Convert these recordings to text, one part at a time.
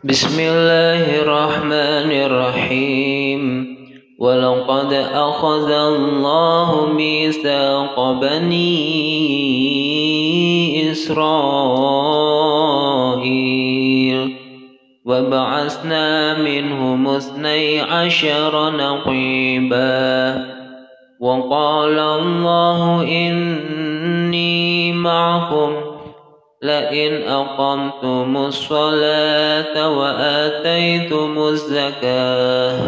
بسم الله الرحمن الرحيم ولقد أخذ الله ميثاق بني إسرائيل وبعثنا منهم اثني عشر نقيبا وقال الله إني معكم لئن أقمتم الصلاة وآتيتم الزكاة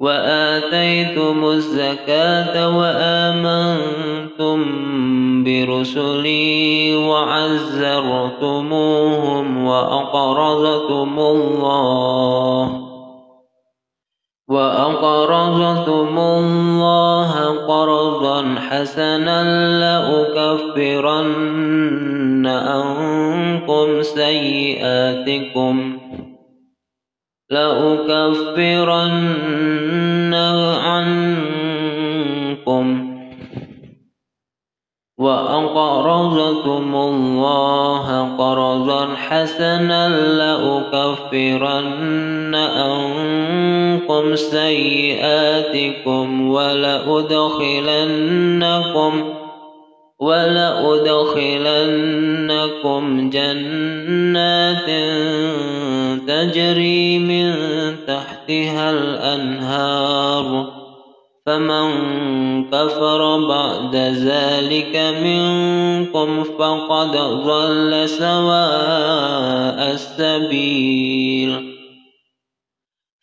وآتيتم الزكاة وآمنتم برسلي وعزرتموهم وأقرضتم الله وأقرضتم الله قرضا حسنا لأكفرن عنكم سيئاتكم لأكفرن عنكم وأقرضتم الله قرضا حسنا لأكفرن عنكم سيئاتكم ولأدخلنكم ولأدخلنكم جنات تجري من تحتها الأنهار فمن كفر بعد ذلك منكم فقد ضل سواء السبيل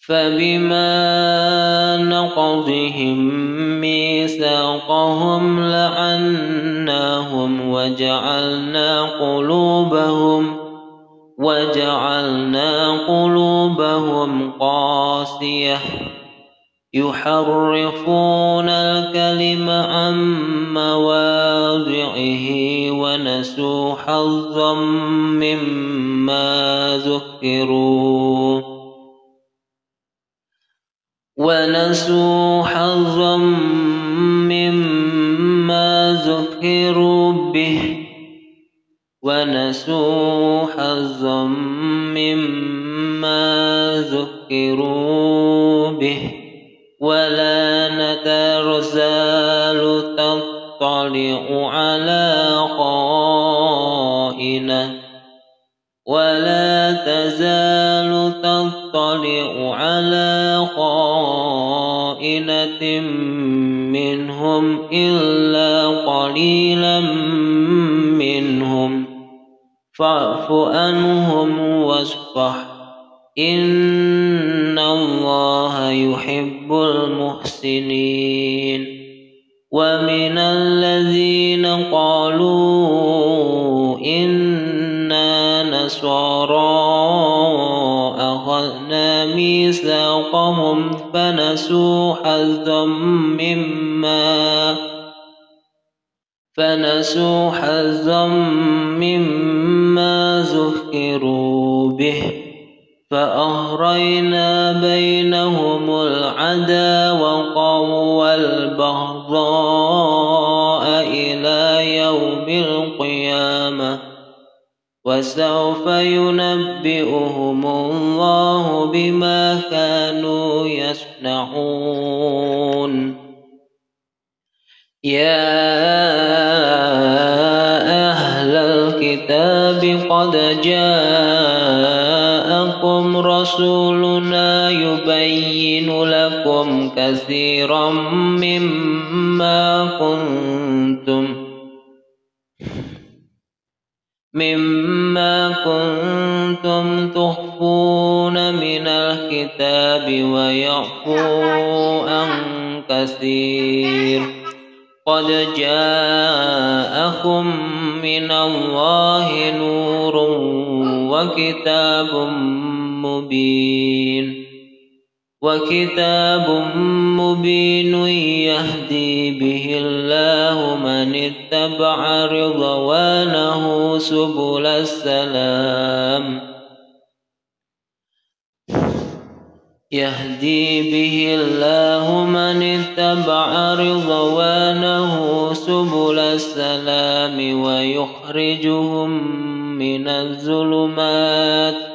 فبما نقضهم ميثاقهم لعناهم وجعلنا قلوبهم وجعلنا قلوبهم قاسية. يحرفون الكلم عن مواضعه ونسوا حظا مما ذكروا. ونسوا حظا مما ذكروا به. ونسوا حظا مما ذكروا به. ولا نترزال تطلع على خائنة. ولا تزال تطلع على خائنة. منهم إلا قليلا منهم فاعف عنهم واصفح إن الله يحب المحسنين ومن الذين قالوا إنا نصارى أخذنا ميثاقهم فنسوا حظا مما فنسوا حظا مما ذكروا به فأغرينا بينهم العداوة والبغضاء وسوف ينبئهم الله بما كانوا يصنعون. يا أهل الكتاب قد جاءكم رسولنا يبين لكم كثيرا مما كنتم مما كنتم تخفون من الكتاب ويعفو عن كثير. قد جاءكم من الله نور وكتاب مبين. وكتاب مبين يهدي به الله من اتبع رضوانه سبل السلام. يهدي به الله من اتبع رضوانه سبل السلام ويخرجهم من الظلمات.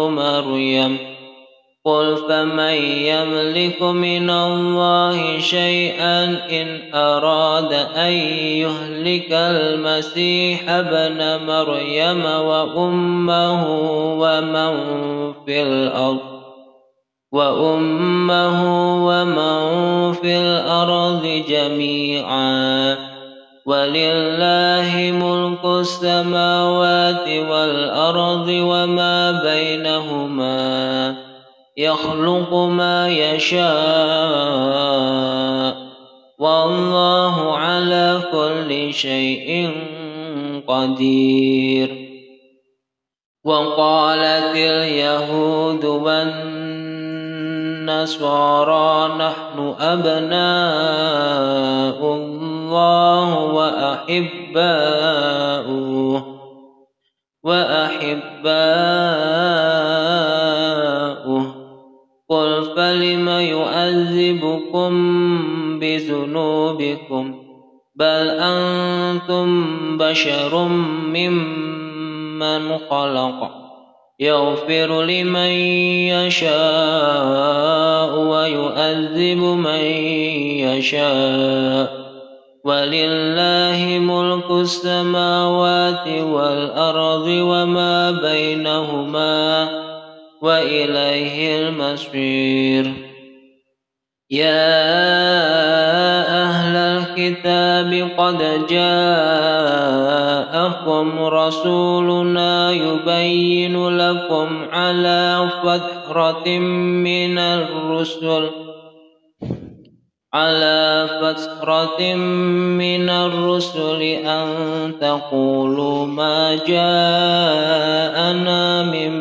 قل فمن يملك من الله شيئا إن أراد أن يهلك المسيح ابن مريم وأمه ومن في الأرض وأمه ومن في الأرض جميعا ولله ملك السماوات والأرض وما بينهما يخلق ما يشاء والله على كل شيء قدير. وقالت اليهود والنصارى نحن أبناء الله وأحباؤه وأحباؤه يؤذبكم بذنوبكم بل أنتم بشر ممن خلق يغفر لمن يشاء ويؤذب من يشاء ولله ملك السماوات والأرض وما بينهما وإليه المصير يا أهل الكتاب قد جاءكم رسولنا يبين لكم على فترة من الرسل على فترة من الرسل أن تقولوا ما جاءنا من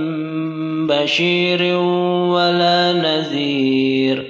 بشير ولا نذير